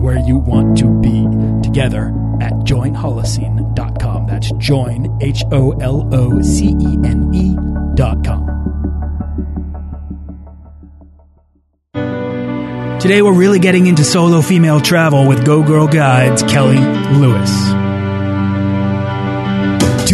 where you want to be together at joinholocene.com. That's join, H O L O C E N E.com. Today we're really getting into solo female travel with Go Girl Guides Kelly Lewis.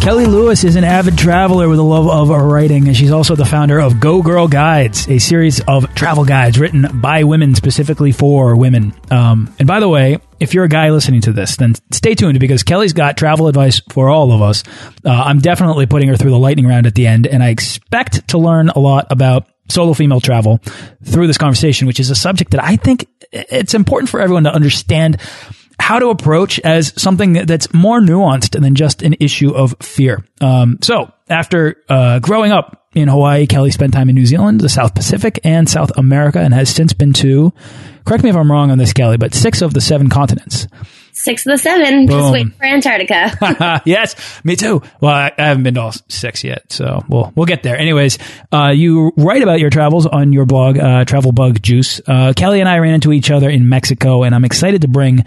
Kelly Lewis is an avid traveler with a love of writing, and she's also the founder of Go Girl Guides, a series of travel guides written by women specifically for women. Um, and by the way, if you're a guy listening to this, then stay tuned because Kelly's got travel advice for all of us. Uh, I'm definitely putting her through the lightning round at the end, and I expect to learn a lot about solo female travel through this conversation, which is a subject that I think it's important for everyone to understand how to approach as something that's more nuanced than just an issue of fear. Um, so after uh, growing up in Hawaii, Kelly spent time in New Zealand, the South Pacific, and South America, and has since been to, correct me if I'm wrong on this, Kelly, but six of the seven continents. Six of the seven. Boom. Just waiting for Antarctica. yes, me too. Well, I, I, haven't been to all six yet, so we'll we'll get there. Anyways, uh, you write about your travels on your blog, uh, Travel Bug Juice. Uh, Kelly and I ran into each other in Mexico, and I'm excited to bring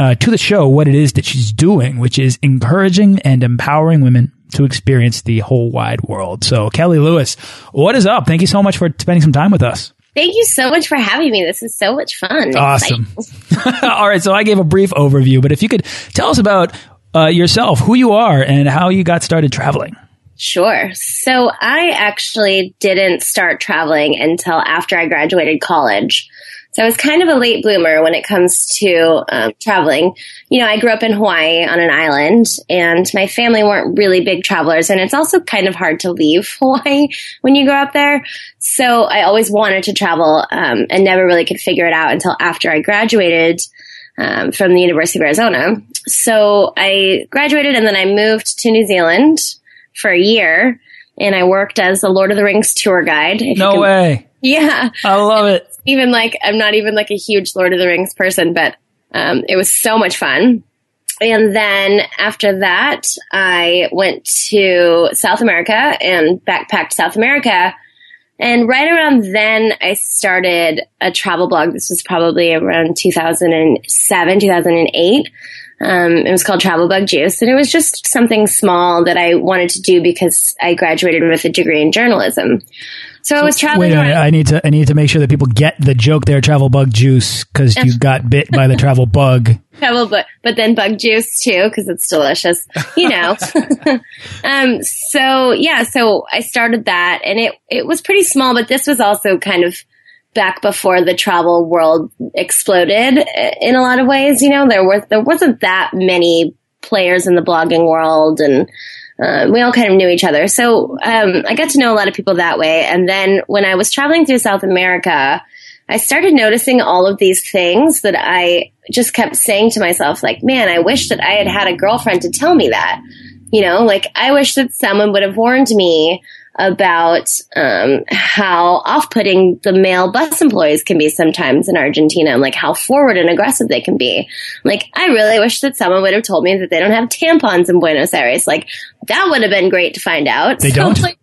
uh, to the show what it is that she's doing, which is encouraging and empowering women to experience the whole wide world. So, Kelly Lewis, what is up? Thank you so much for spending some time with us. Thank you so much for having me. This is so much fun. Awesome. All right. So, I gave a brief overview, but if you could tell us about uh, yourself, who you are, and how you got started traveling. Sure. So, I actually didn't start traveling until after I graduated college. So I was kind of a late bloomer when it comes to um, traveling. You know, I grew up in Hawaii on an island, and my family weren't really big travelers, and it's also kind of hard to leave Hawaii when you grow up there. So I always wanted to travel um, and never really could figure it out until after I graduated. Um, from the University of Arizona. So I graduated and then I moved to New Zealand for a year and I worked as a Lord of the Rings tour guide. No way. Yeah. I love it even like I'm not even like a huge Lord of the Rings person, but um, it was so much fun. And then after that, I went to South America and backpacked South America. And right around then, I started a travel blog. This was probably around 2007, 2008. Um, it was called Travel Bug Juice, and it was just something small that I wanted to do because I graduated with a degree in journalism. So, I was traveling. Wait a minute, I need to I need to make sure that people get the joke there. Travel bug juice because you got bit by the travel bug. Travel bug, but then bug juice too because it's delicious. You know. um. So yeah. So I started that, and it it was pretty small, but this was also kind of back before the travel world exploded in a lot of ways. You know, there was there wasn't that many players in the blogging world and uh, we all kind of knew each other. So um, I got to know a lot of people that way. And then when I was traveling through South America, I started noticing all of these things that I just kept saying to myself, like, man, I wish that I had had a girlfriend to tell me that. You know, like, I wish that someone would have warned me about um, how off-putting the male bus employees can be sometimes in Argentina, and like how forward and aggressive they can be. Like, I really wish that someone would have told me that they don't have tampons in Buenos Aires. Like, that would have been great to find out. They so, don't. Like,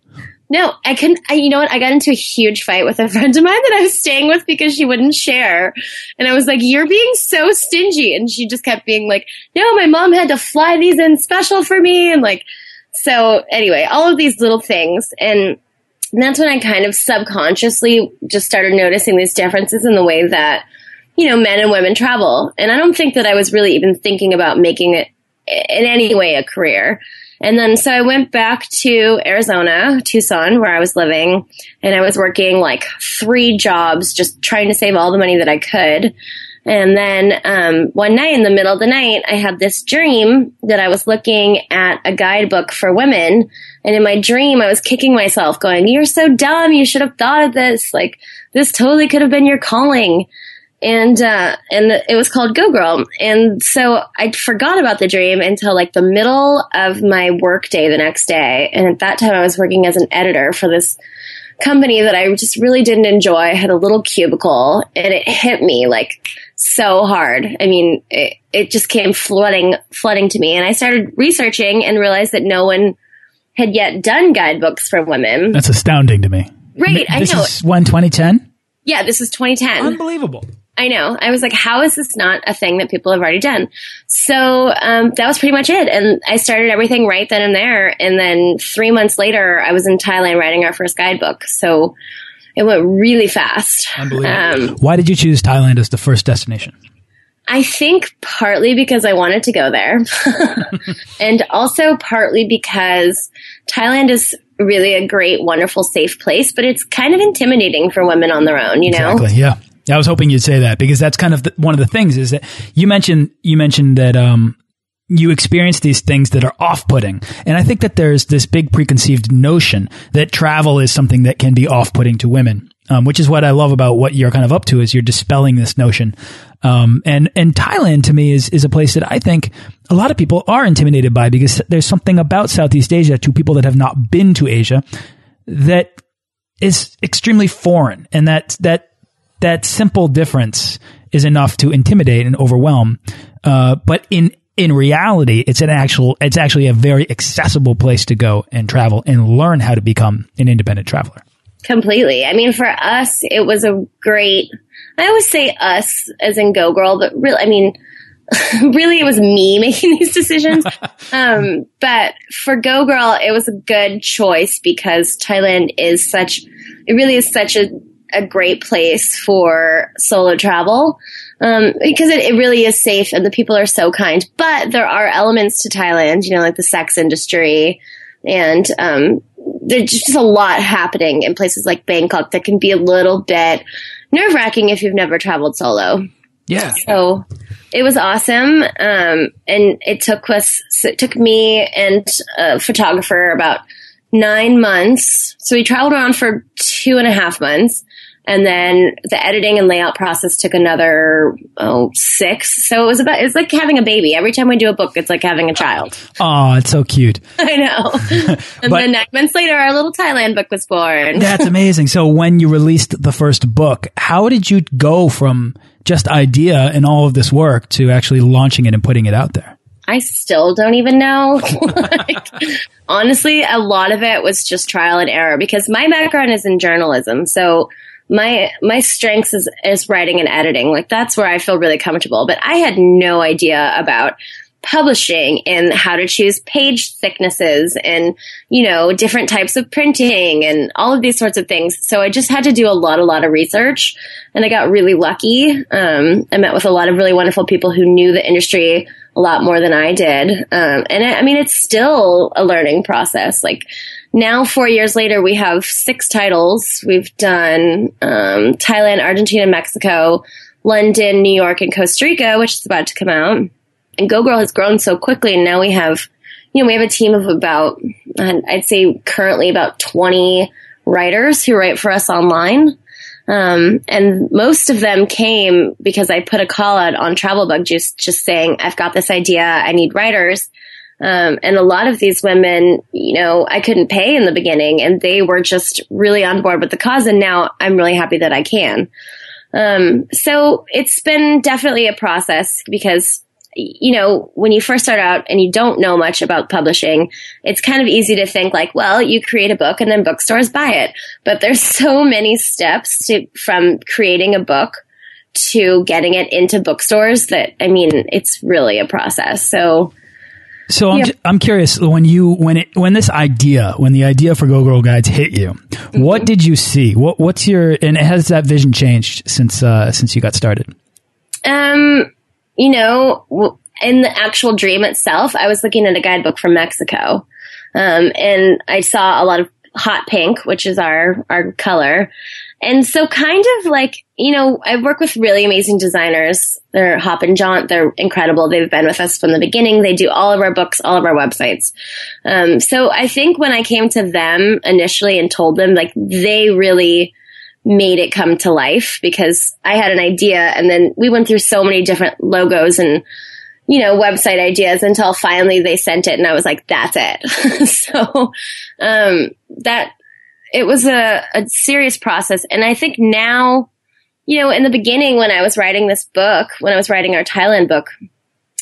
No, I couldn't. I, you know what? I got into a huge fight with a friend of mine that I was staying with because she wouldn't share. And I was like, you're being so stingy. And she just kept being like, no, my mom had to fly these in special for me. And like, so anyway, all of these little things. And that's when I kind of subconsciously just started noticing these differences in the way that, you know, men and women travel. And I don't think that I was really even thinking about making it in any way a career. And then so I went back to Arizona, Tucson, where I was living, and I was working like three jobs, just trying to save all the money that I could. And then um, one night in the middle of the night, I had this dream that I was looking at a guidebook for women. And in my dream, I was kicking myself, going, You're so dumb. You should have thought of this. Like, this totally could have been your calling and uh, and it was called Go Girl. And so I forgot about the dream until like the middle of my work day the next day. And at that time, I was working as an editor for this company that I just really didn't enjoy. I had a little cubicle, and it hit me like so hard. I mean, it, it just came flooding flooding to me, and I started researching and realized that no one had yet done guidebooks for women. That's astounding to me. Right, this I know. is when 2010. Yeah, this is 2010. Unbelievable. I know. I was like, how is this not a thing that people have already done? So um, that was pretty much it. And I started everything right then and there. And then three months later, I was in Thailand writing our first guidebook. So it went really fast. Unbelievable. Um, Why did you choose Thailand as the first destination? I think partly because I wanted to go there. and also partly because Thailand is really a great, wonderful, safe place, but it's kind of intimidating for women on their own, you know? Exactly, yeah. I was hoping you'd say that because that's kind of the, one of the things is that you mentioned you mentioned that um, you experience these things that are off-putting, and I think that there's this big preconceived notion that travel is something that can be off-putting to women, um, which is what I love about what you're kind of up to is you're dispelling this notion. Um, and and Thailand to me is is a place that I think a lot of people are intimidated by because there's something about Southeast Asia to people that have not been to Asia that is extremely foreign, and that that that simple difference is enough to intimidate and overwhelm. Uh, but in in reality, it's an actual it's actually a very accessible place to go and travel and learn how to become an independent traveler. Completely. I mean, for us, it was a great. I always say us as in Go Girl, but really, I mean, really, it was me making these decisions. um, but for Go Girl, it was a good choice because Thailand is such. It really is such a a great place for solo travel um, because it, it, really is safe and the people are so kind. But there are elements to Thailand, you know, like the sex industry, and um, there's just a lot happening in places like Bangkok that can be a little bit nerve wracking if you've never traveled solo. Yeah. So it was awesome, um, and it took us, it took me and a photographer about nine months. So we traveled around for two and a half months. And then the editing and layout process took another oh six. So it was about it's like having a baby. Every time we do a book, it's like having a child. Oh, it's so cute. I know. and but, then nine months later, our little Thailand book was born. that's amazing. So when you released the first book, how did you go from just idea and all of this work to actually launching it and putting it out there? I still don't even know. like, honestly, a lot of it was just trial and error because my background is in journalism. So my my strengths is, is writing and editing. Like that's where I feel really comfortable. But I had no idea about publishing and how to choose page thicknesses and you know different types of printing and all of these sorts of things so i just had to do a lot a lot of research and i got really lucky um, i met with a lot of really wonderful people who knew the industry a lot more than i did um, and I, I mean it's still a learning process like now, four years later, we have six titles. We've done um, Thailand, Argentina, Mexico, London, New York, and Costa Rica, which is about to come out. And Go Girl has grown so quickly, and now we have, you know, we have a team of about, I'd say currently about 20 writers who write for us online. Um, and most of them came because I put a call out on Travel Bug Juice just saying, I've got this idea, I need writers. Um, and a lot of these women, you know, I couldn't pay in the beginning and they were just really on board with the cause. And now I'm really happy that I can. Um, so it's been definitely a process because you know, when you first start out and you don't know much about publishing, it's kind of easy to think like, well, you create a book and then bookstores buy it. But there's so many steps to, from creating a book to getting it into bookstores that, I mean, it's really a process. So, so I'm, I'm curious when you when it when this idea when the idea for Go Girl Guides hit you, mm-hmm. what did you see? What what's your and has that vision changed since uh, since you got started? Um, you know, in the actual dream itself, I was looking at a guidebook from Mexico, um, and I saw a lot of hot pink, which is our our color, and so kind of like, you know, I work with really amazing designers. They're Hop and Jaunt. They're incredible. They've been with us from the beginning. They do all of our books, all of our websites. Um, so I think when I came to them initially and told them, like, they really made it come to life because I had an idea and then we went through so many different logos and, you know, website ideas until finally they sent it and I was like, that's it. so, um, that it was a, a serious process. And I think now, you know, in the beginning when I was writing this book, when I was writing our Thailand book,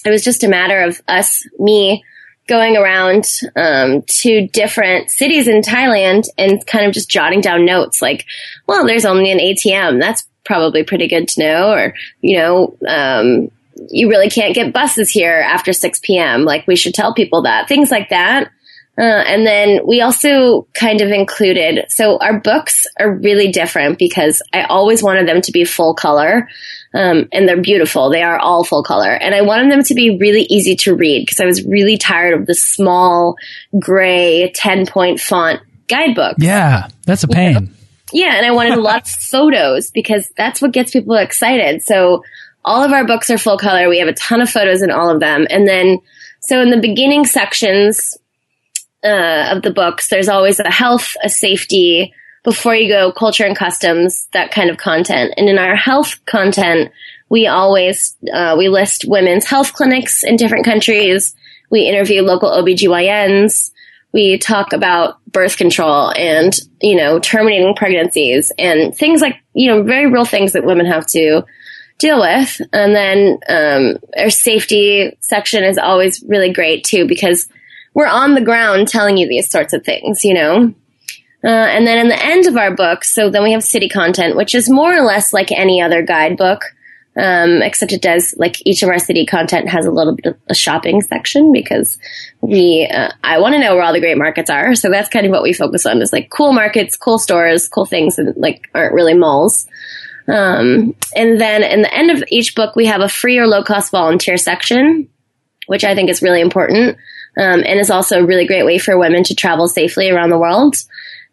it was just a matter of us, me, going around um, to different cities in Thailand and kind of just jotting down notes like, well, there's only an ATM. That's probably pretty good to know. Or, you know, um, you really can't get buses here after 6 p.m. Like we should tell people that. Things like that. Uh, and then we also kind of included, so our books are really different because I always wanted them to be full color. Um, and they're beautiful. They are all full color. And I wanted them to be really easy to read because I was really tired of the small gray 10 point font guidebook. Yeah, that's a pain. You know? Yeah, and I wanted a lot of photos because that's what gets people excited. So all of our books are full color. We have a ton of photos in all of them. And then, so in the beginning sections, uh, of the books, there's always a health, a safety, before you go culture and customs, that kind of content. And in our health content, we always, uh, we list women's health clinics in different countries. We interview local OBGYNs. We talk about birth control and, you know, terminating pregnancies and things like, you know, very real things that women have to deal with. And then, um, our safety section is always really great too because we're on the ground telling you these sorts of things, you know? Uh, and then in the end of our book, so then we have city content, which is more or less like any other guidebook, um, except it does like each of our city content has a little bit of a shopping section because we, uh, I want to know where all the great markets are. So that's kind of what we focus on is like cool markets, cool stores, cool things that like aren't really malls. Um, and then in the end of each book, we have a free or low cost volunteer section, which I think is really important um, and is also a really great way for women to travel safely around the world.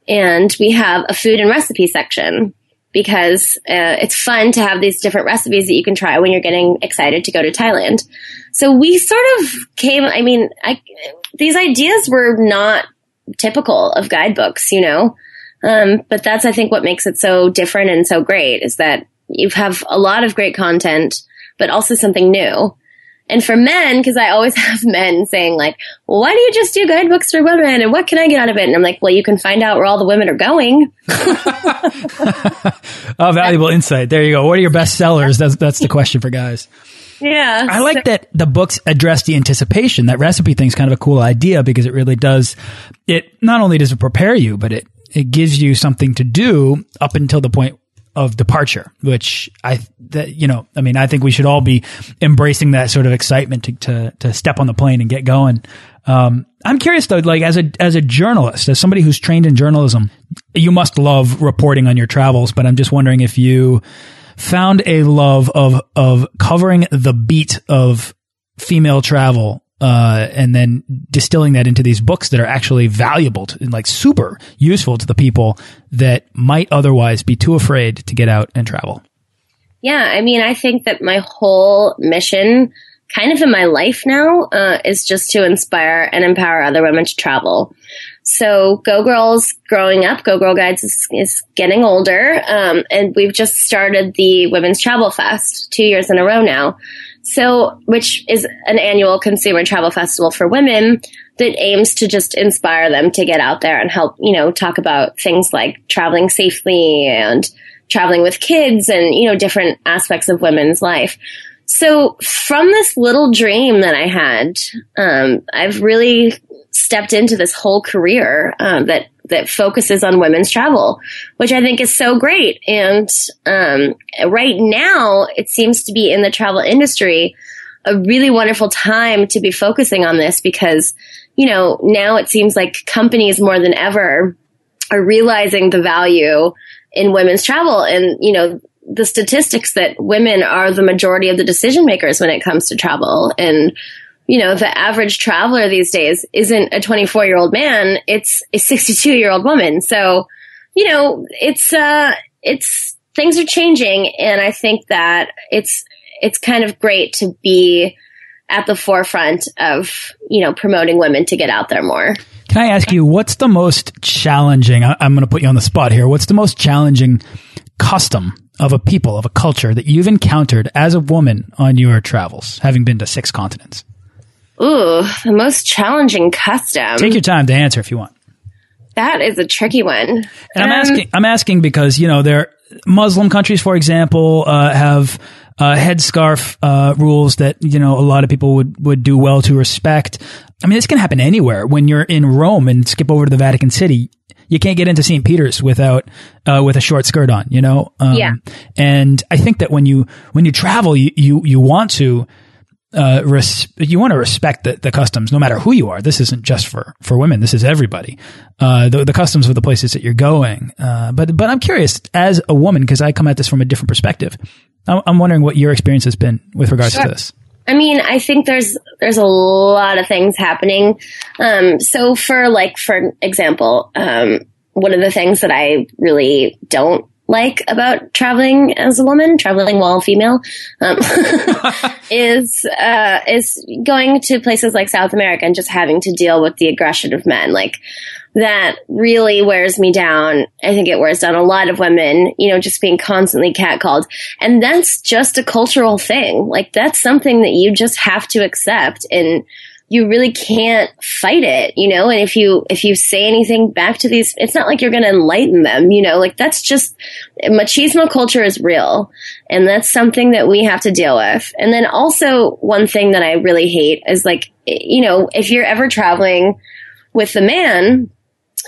And we have a food and recipe section because uh, it's fun to have these different recipes that you can try when you're getting excited to go to Thailand. So we sort of came. I mean, I, these ideas were not typical of guidebooks, you know. Um, but that's I think what makes it so different and so great is that you have a lot of great content, but also something new. And for men, because I always have men saying like, well, why do you just do guidebooks for women? And what can I get out of it? And I'm like, well, you can find out where all the women are going. oh, valuable insight. There you go. What are your best sellers? That's, that's the question for guys. Yeah. I like so- that the books address the anticipation. That recipe thing is kind of a cool idea because it really does, it not only does it prepare you, but it, it gives you something to do up until the point of departure, which I, that, you know, I mean, I think we should all be embracing that sort of excitement to, to, to step on the plane and get going. Um, I'm curious though, like as a, as a journalist, as somebody who's trained in journalism, you must love reporting on your travels, but I'm just wondering if you found a love of, of covering the beat of female travel uh, and then distilling that into these books that are actually valuable to, and like super useful to the people that might otherwise be too afraid to get out and travel. Yeah, I mean, I think that my whole mission, kind of in my life now, uh, is just to inspire and empower other women to travel. So Go Girls growing up, Go Girl Guides is, is getting older. Um, and we've just started the Women's Travel Fest two years in a row now. So, which is an annual consumer travel festival for women that aims to just inspire them to get out there and help, you know, talk about things like traveling safely and traveling with kids and, you know, different aspects of women's life. So from this little dream that I had, um, I've really stepped into this whole career um, that that focuses on women's travel, which I think is so great. And um, right now, it seems to be in the travel industry a really wonderful time to be focusing on this because you know now it seems like companies more than ever are realizing the value in women's travel and you know the statistics that women are the majority of the decision makers when it comes to travel and you know the average traveler these days isn't a 24 year old man it's a 62 year old woman so you know it's uh it's things are changing and i think that it's it's kind of great to be at the forefront of you know promoting women to get out there more can I ask you, what's the most challenging? I, am going to put you on the spot here. What's the most challenging custom of a people, of a culture that you've encountered as a woman on your travels, having been to six continents? Ooh, the most challenging custom. Take your time to answer if you want. That is a tricky one. And um, I'm asking, I'm asking because, you know, there, Muslim countries, for example, uh, have uh, headscarf uh, rules that you know a lot of people would would do well to respect. I mean, this can happen anywhere. When you're in Rome and skip over to the Vatican City, you can't get into St. Peter's without uh, with a short skirt on. You know. Um, yeah. And I think that when you when you travel, you you, you want to. Uh, res- you want to respect the, the customs, no matter who you are. This isn't just for, for women. This is everybody. Uh, the, the customs of the places that you're going. Uh, but, but I'm curious as a woman, because I come at this from a different perspective. I'm wondering what your experience has been with regards sure. to this. I mean, I think there's there's a lot of things happening. Um, so for like for example, um, one of the things that I really don't like about traveling as a woman, traveling while female, um, is uh, is going to places like South America and just having to deal with the aggression of men. Like that really wears me down. I think it wears down a lot of women, you know, just being constantly catcalled. And that's just a cultural thing. Like that's something that you just have to accept and you really can't fight it, you know? And if you, if you say anything back to these, it's not like you're going to enlighten them, you know? Like that's just, machismo culture is real. And that's something that we have to deal with. And then also one thing that I really hate is like, you know, if you're ever traveling with the man,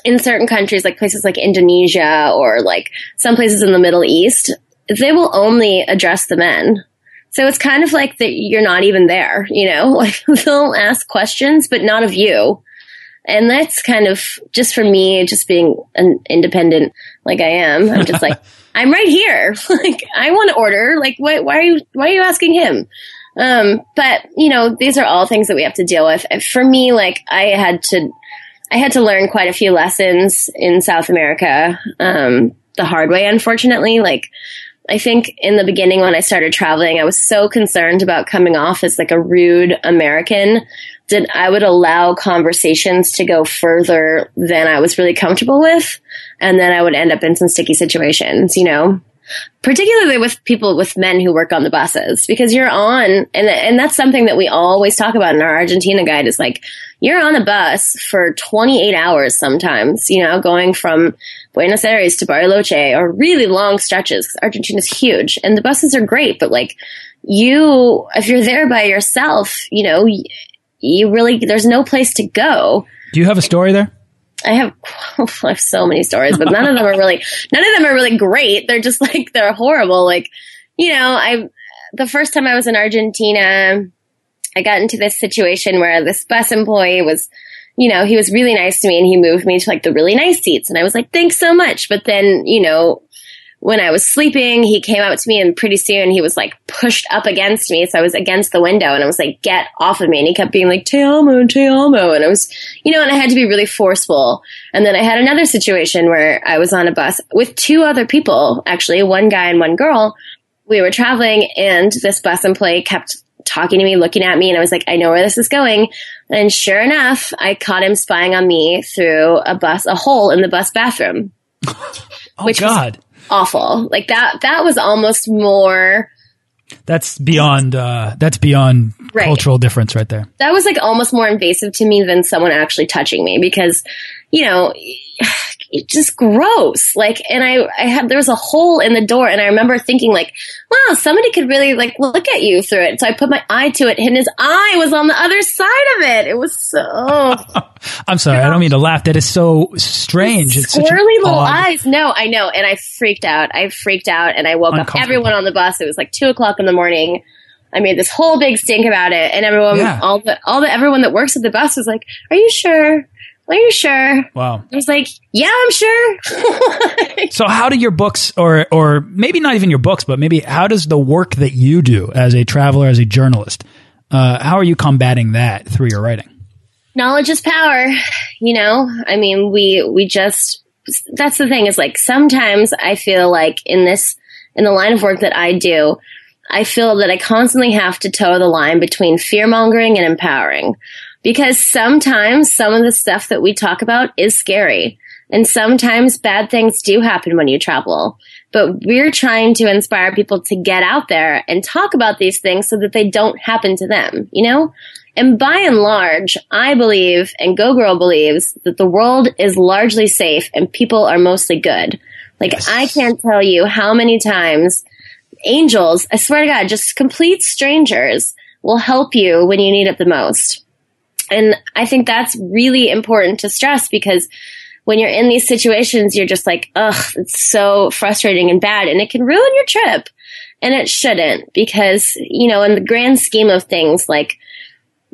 in certain countries, like places like Indonesia or like some places in the Middle East, they will only address the men. So it's kind of like that you're not even there, you know, like they'll ask questions, but not of you. And that's kind of just for me, just being an independent like I am. I'm just like, I'm right here. like I want to order. Like, why, why are you, why are you asking him? Um, but you know, these are all things that we have to deal with. For me, like I had to, I had to learn quite a few lessons in South America um, the hard way, unfortunately. Like, I think in the beginning when I started traveling, I was so concerned about coming off as like a rude American that I would allow conversations to go further than I was really comfortable with. And then I would end up in some sticky situations, you know? particularly with people with men who work on the buses because you're on and and that's something that we always talk about in our Argentina guide is like you're on a bus for 28 hours sometimes you know going from Buenos Aires to Bariloche are really long stretches Argentina's huge and the buses are great but like you if you're there by yourself you know you really there's no place to go do you have a story there I have, I have so many stories, but none of them are really, none of them are really great. They're just like, they're horrible. Like, you know, I, the first time I was in Argentina, I got into this situation where this bus employee was, you know, he was really nice to me and he moved me to like the really nice seats. And I was like, thanks so much. But then, you know, when I was sleeping, he came up to me and pretty soon he was like pushed up against me. So I was against the window and I was like, get off of me. And he kept being like, te amo, te amo. And I was, you know, and I had to be really forceful. And then I had another situation where I was on a bus with two other people, actually, one guy and one girl. We were traveling and this bus employee kept talking to me, looking at me, and I was like, I know where this is going. And sure enough, I caught him spying on me through a bus, a hole in the bus bathroom. oh which God. Awful. Like that, that was almost more. That's beyond, uh, that's beyond right. cultural difference right there. That was like almost more invasive to me than someone actually touching me because, you know, it's just gross. Like, and I, I had, there was a hole in the door and I remember thinking like, wow, somebody could really like look at you through it. So I put my eye to it and his eye was on the other side of it. It was so. I'm sorry. I don't mean to laugh. That is so strange. It's Squirrely little odd- eyes. No, I know. And I freaked out. I freaked out and I woke up everyone on the bus. It was like two o'clock in the morning. I made this whole big stink about it. And everyone, Yeah. all the, all the, everyone that works at the bus was like, are you sure? Are you sure? Wow. I was like, yeah, I'm sure. So how do your books or or maybe not even your books, but maybe how does the work that you do as a traveler, as a journalist, uh, how are you combating that through your writing? knowledge is power you know i mean we we just that's the thing is like sometimes i feel like in this in the line of work that i do i feel that i constantly have to toe the line between fear mongering and empowering because sometimes some of the stuff that we talk about is scary and sometimes bad things do happen when you travel but we're trying to inspire people to get out there and talk about these things so that they don't happen to them you know and by and large, I believe, and Go Girl believes, that the world is largely safe and people are mostly good. Like, I can't tell you how many times angels, I swear to God, just complete strangers will help you when you need it the most. And I think that's really important to stress because when you're in these situations, you're just like, ugh, it's so frustrating and bad, and it can ruin your trip. And it shouldn't because, you know, in the grand scheme of things, like,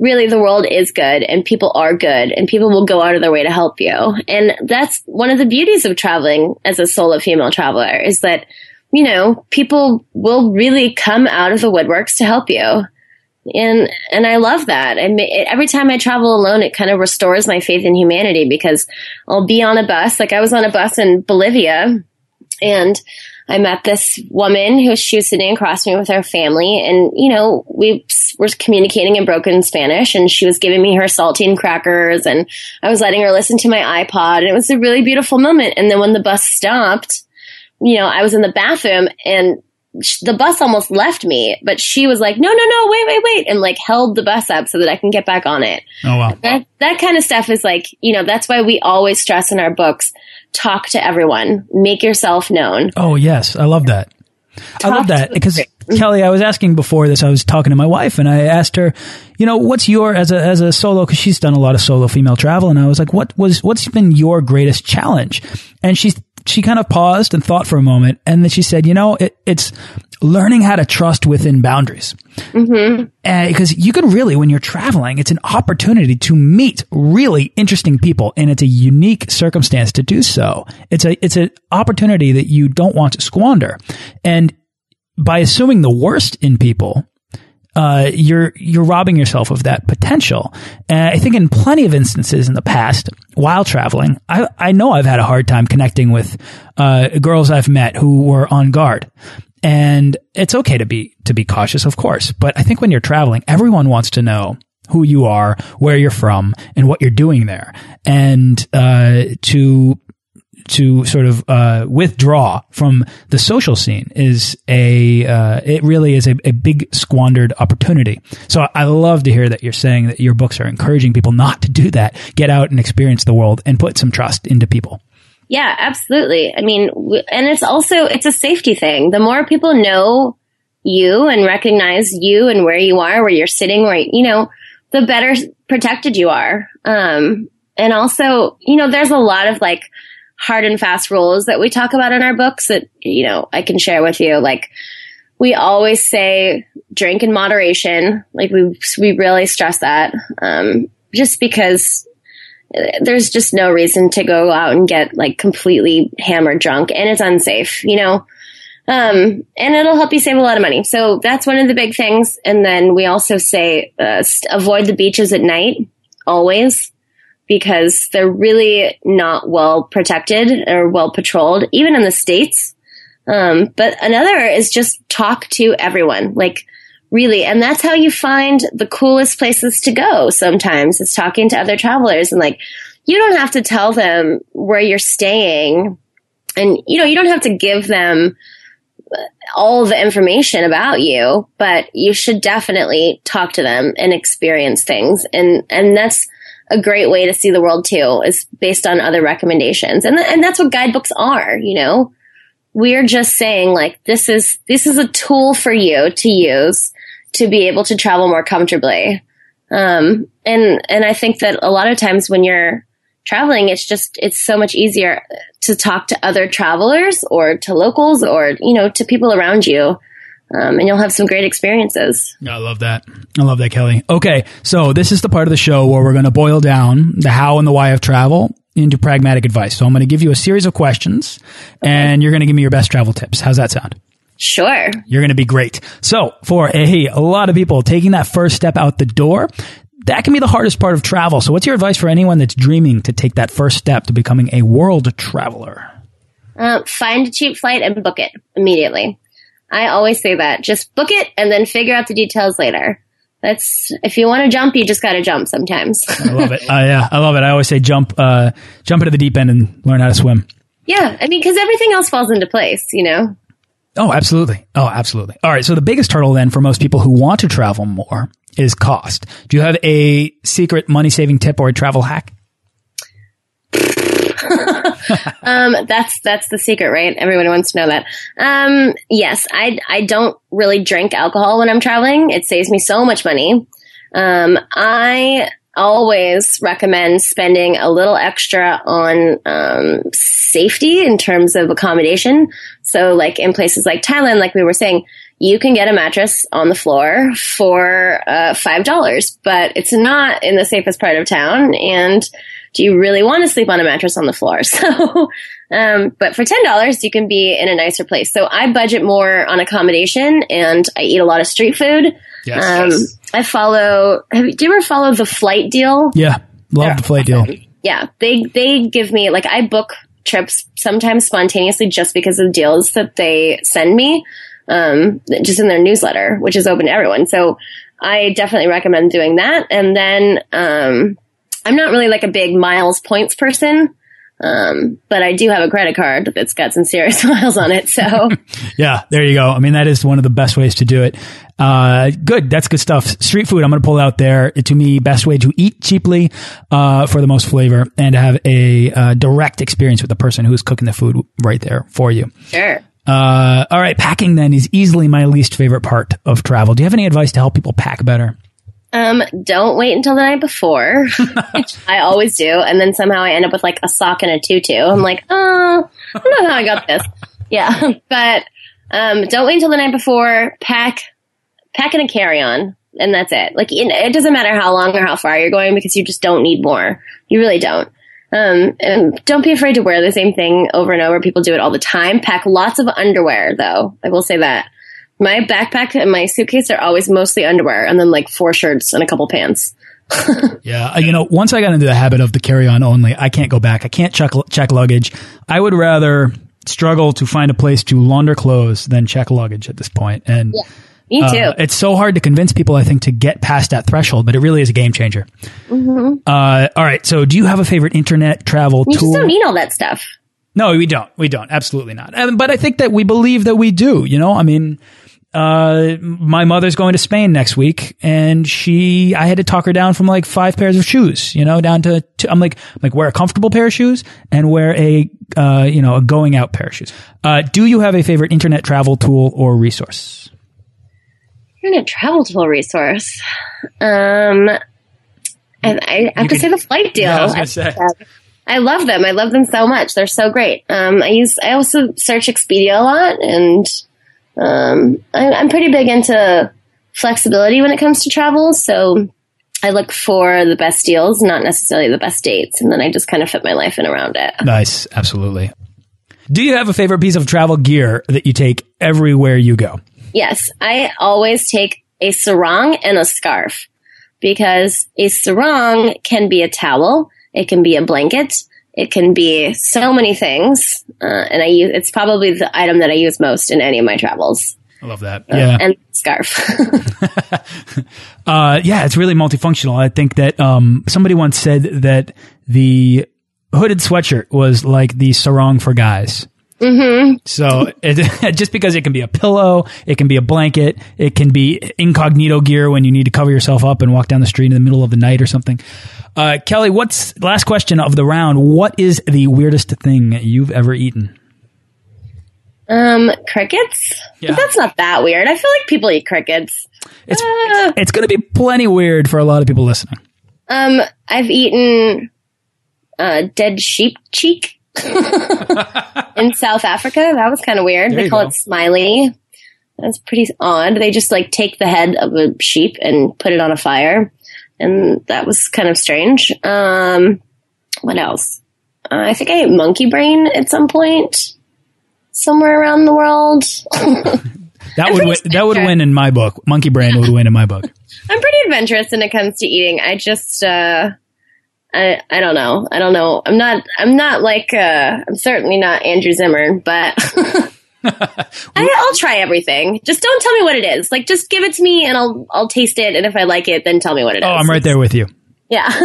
really the world is good and people are good and people will go out of their way to help you. And that's one of the beauties of traveling as a solo female traveler is that, you know, people will really come out of the woodworks to help you. And, and I love that. Ma- every time I travel alone, it kind of restores my faith in humanity because I'll be on a bus. Like I was on a bus in Bolivia and I met this woman who she was sitting across me with her family, and you know we were communicating in broken Spanish, and she was giving me her saltine crackers, and I was letting her listen to my iPod, and it was a really beautiful moment. And then when the bus stopped, you know, I was in the bathroom, and the bus almost left me, but she was like, "No, no, no, wait, wait, wait," and like held the bus up so that I can get back on it Oh wow. that that kind of stuff is like you know that's why we always stress in our books talk to everyone make yourself known Oh yes, I love that. I love that because Kelly, I was asking before this. I was talking to my wife, and I asked her, you know, what's your as a as a solo because she's done a lot of solo female travel, and I was like, what was what's been your greatest challenge? And she she kind of paused and thought for a moment, and then she said, you know, it, it's learning how to trust within boundaries. Mm-hmm. Because you can really, when you're traveling, it's an opportunity to meet really interesting people, and it's a unique circumstance to do so. It's a it's an opportunity that you don't want to squander, and by assuming the worst in people, uh, you're you're robbing yourself of that potential. And I think in plenty of instances in the past, while traveling, I I know I've had a hard time connecting with uh, girls I've met who were on guard. And it's okay to be to be cautious, of course. But I think when you're traveling, everyone wants to know who you are, where you're from, and what you're doing there. And uh, to to sort of uh, withdraw from the social scene is a uh, it really is a, a big squandered opportunity. So I love to hear that you're saying that your books are encouraging people not to do that. Get out and experience the world and put some trust into people. yeah absolutely i mean and it's also it's a safety thing the more people know you and recognize you and where you are where you're sitting where you know the better protected you are um and also you know there's a lot of like hard and fast rules that we talk about in our books that you know I can share with you. Like we always say, drink in moderation. Like we we really stress that, um, just because there's just no reason to go out and get like completely hammered drunk, and it's unsafe, you know. Um, and it'll help you save a lot of money. So that's one of the big things. And then we also say uh, st- avoid the beaches at night always because they're really not well protected or well patrolled, even in the States. Um, but another is just talk to everyone, like really. And that's how you find the coolest places to go sometimes is talking to other travelers and like, you don't have to tell them where you're staying and, you know, you don't have to give them all the information about you, but you should definitely talk to them and experience things. And, and that's, a great way to see the world too is based on other recommendations. And, th- and that's what guidebooks are, you know? We're just saying like, this is, this is a tool for you to use to be able to travel more comfortably. Um, and, and I think that a lot of times when you're traveling, it's just, it's so much easier to talk to other travelers or to locals or, you know, to people around you. Um, and you'll have some great experiences. I love that. I love that, Kelly. Okay. So this is the part of the show where we're going to boil down the how and the why of travel into pragmatic advice. So I'm going to give you a series of questions okay. and you're going to give me your best travel tips. How's that sound? Sure. You're going to be great. So for a, a lot of people taking that first step out the door, that can be the hardest part of travel. So what's your advice for anyone that's dreaming to take that first step to becoming a world traveler? Uh, find a cheap flight and book it immediately. I always say that. Just book it and then figure out the details later. That's if you want to jump, you just got to jump sometimes. I love it. Uh, yeah, I love it. I always say jump, uh, jump into the deep end and learn how to swim. Yeah, I mean, because everything else falls into place, you know. Oh, absolutely. Oh, absolutely. All right. So the biggest hurdle then for most people who want to travel more is cost. Do you have a secret money saving tip or a travel hack? um, that's that's the secret, right? Everyone wants to know that. Um, yes, I I don't really drink alcohol when I'm traveling. It saves me so much money. Um, I always recommend spending a little extra on um, safety in terms of accommodation. So, like in places like Thailand, like we were saying, you can get a mattress on the floor for uh, five dollars, but it's not in the safest part of town. And do you really want to sleep on a mattress on the floor? So, um, but for ten dollars, you can be in a nicer place. So I budget more on accommodation, and I eat a lot of street food. Yes, um, yes. I follow. Have you, do you ever follow the flight deal? Yeah, love the flight deal. Yeah, they they give me like I book trips sometimes spontaneously just because of the deals that they send me um, just in their newsletter, which is open to everyone. So I definitely recommend doing that. And then um, I'm not really like a big miles points person. Um, but I do have a credit card that's got some serious miles on it. So yeah, there you go. I mean, that is one of the best ways to do it. Uh, good. That's good stuff. Street food. I'm going to pull out there to me, best way to eat cheaply, uh, for the most flavor and to have a, uh, direct experience with the person who's cooking the food right there for you. Sure. Uh, all right, packing then is easily my least favorite part of travel. Do you have any advice to help people pack better? Um, don't wait until the night before, I always do, and then somehow I end up with like a sock and a tutu. I'm like, oh, I don't know how I got this. Yeah, but um, don't wait until the night before. Pack, pack in a carry on, and that's it. Like it doesn't matter how long or how far you're going because you just don't need more. You really don't. Um, and don't be afraid to wear the same thing over and over. People do it all the time. Pack lots of underwear, though. I will say that. My backpack and my suitcase are always mostly underwear, and then like four shirts and a couple pants. yeah, you know, once I got into the habit of the carry on only, I can't go back. I can't check check luggage. I would rather struggle to find a place to launder clothes than check luggage at this point. And yeah. Me uh, too. Uh, it's so hard to convince people, I think, to get past that threshold, but it really is a game changer. Mm-hmm. Uh, all right. So, do you have a favorite internet travel you tool? You just don't need all that stuff. No, we don't. We don't. Absolutely not. but I think that we believe that we do. You know, I mean, uh, my mother's going to Spain next week, and she, I had to talk her down from like five pairs of shoes. You know, down to, to I'm like, I'm like wear a comfortable pair of shoes and wear a, uh, you know, a going out pair of shoes. Uh, do you have a favorite internet travel tool or resource? internet travel tool resource. Um, and I have to say the flight deal. Yeah, I. I love them. I love them so much. They're so great. Um, I use. I also search Expedia a lot, and um, I, I'm pretty big into flexibility when it comes to travel. So I look for the best deals, not necessarily the best dates, and then I just kind of fit my life in around it. Nice, absolutely. Do you have a favorite piece of travel gear that you take everywhere you go? Yes, I always take a sarong and a scarf because a sarong can be a towel, it can be a blanket, it can be so many things, uh, and I use it's probably the item that I use most in any of my travels. I love that. Uh, yeah, and scarf. uh, yeah, it's really multifunctional. I think that um, somebody once said that the hooded sweatshirt was like the sarong for guys Mm-hmm. So it, just because it can be a pillow, it can be a blanket, it can be incognito gear when you need to cover yourself up and walk down the street in the middle of the night or something. Uh, Kelly, what's last question of the round? What is the weirdest thing you've ever eaten? Um, crickets. Yeah. But that's not that weird. I feel like people eat crickets. It's Uh, it's going to be plenty weird for a lot of people listening. um, I've eaten uh, dead sheep cheek in South Africa. That was kind of weird. There they call go. it smiley. That's pretty odd. They just like take the head of a sheep and put it on a fire, and that was kind of strange. Um, what else? Uh, I think I ate monkey brain at some point somewhere around the world. That would win, that would win in my book. Monkey brain would win in my book. I'm pretty adventurous when it comes to eating. I just, uh, I, I don't know. I don't know. I'm not, I'm not like, uh, I'm certainly not Andrew Zimmern, but I, I'll try everything. Just don't tell me what it is. Like, just give it to me and I'll, I'll taste it. And if I like it, then tell me what it is. Oh, I'm right there with you. Yeah.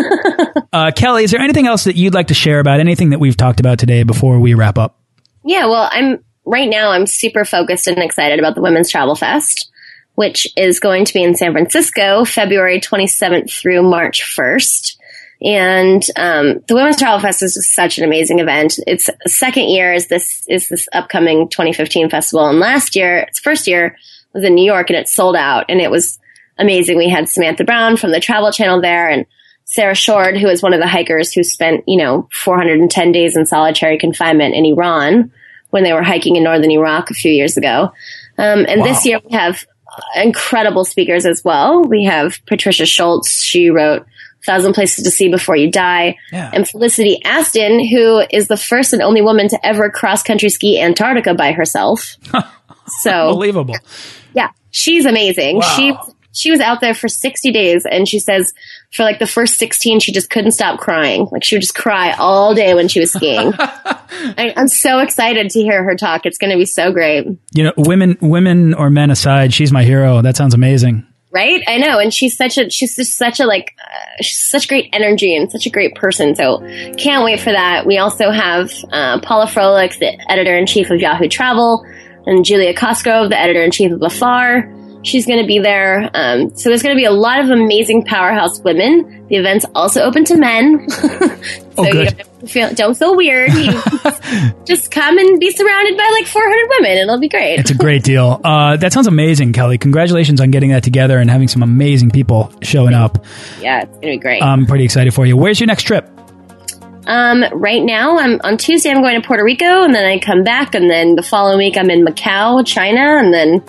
Uh, Kelly, is there anything else that you'd like to share about anything that we've talked about today before we wrap up? Yeah, well, I'm right now I'm super focused and excited about the Women's Travel Fest, which is going to be in San Francisco, February 27th through March 1st. And um, the Women's Travel Fest is such an amazing event. Its second year is this is this upcoming 2015 festival, and last year, its first year was in New York, and it sold out, and it was amazing. We had Samantha Brown from the Travel Channel there, and Sarah Shourd, who is one of the hikers who spent, you know, 410 days in solitary confinement in Iran when they were hiking in northern Iraq a few years ago. Um, and this year we have incredible speakers as well. We have Patricia Schultz. She wrote Thousand Places to See Before You Die. Yeah. And Felicity Aston, who is the first and only woman to ever cross country ski Antarctica by herself. so Unbelievable. yeah, she's amazing. Wow. She she was out there for 60 days and she says for like the first 16 she just couldn't stop crying. Like she would just cry all day when she was skiing. I, I'm so excited to hear her talk. It's going to be so great. You know, women, women or men aside, she's my hero. That sounds amazing. Right? I know. And she's such a, she's just such a like, uh, she's such great energy and such a great person. So can't wait for that. We also have, uh, Paula Froelich, the editor in chief of Yahoo Travel, and Julia Cosgrove, the editor in chief of Afar. She's going to be there. Um, so there's going to be a lot of amazing powerhouse women. The event's also open to men. so Oh, you don't, feel, don't feel weird. Just come and be surrounded by like 400 women. It'll be great. It's a great deal. Uh, that sounds amazing, Kelly. Congratulations on getting that together and having some amazing people showing up. yeah, it's going to be great. I'm pretty excited for you. Where's your next trip? Um, right now, I'm on Tuesday. I'm going to Puerto Rico, and then I come back, and then the following week I'm in Macau, China, and then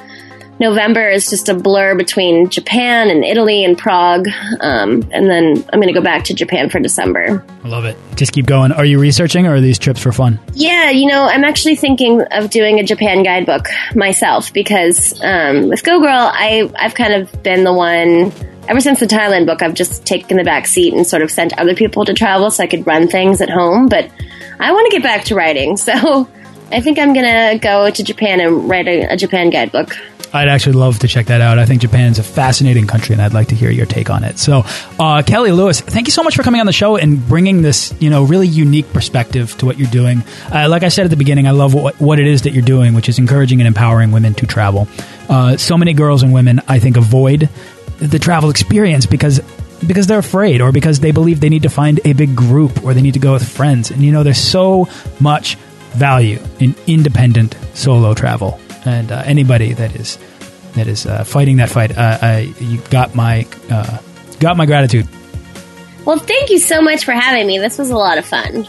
November is just a blur between Japan and Italy and Prague, um, and then I'm going to go back to Japan for December. I love it. Just keep going. Are you researching or are these trips for fun? Yeah, you know, I'm actually thinking of doing a Japan guidebook myself because um, with Go Girl, I I've kind of been the one. Ever since the Thailand book, I've just taken the back seat and sort of sent other people to travel so I could run things at home. But I want to get back to writing, so I think I'm gonna go to Japan and write a, a Japan guidebook. I'd actually love to check that out. I think Japan's a fascinating country, and I'd like to hear your take on it. So, uh, Kelly Lewis, thank you so much for coming on the show and bringing this, you know, really unique perspective to what you're doing. Uh, like I said at the beginning, I love what, what it is that you're doing, which is encouraging and empowering women to travel. Uh, so many girls and women, I think, avoid the travel experience because because they're afraid or because they believe they need to find a big group or they need to go with friends. And you know, there's so much value in independent solo travel, and uh, anybody that is that is uh, fighting that fight, uh, I, you got my uh, got my gratitude. Well, thank you so much for having me. This was a lot of fun.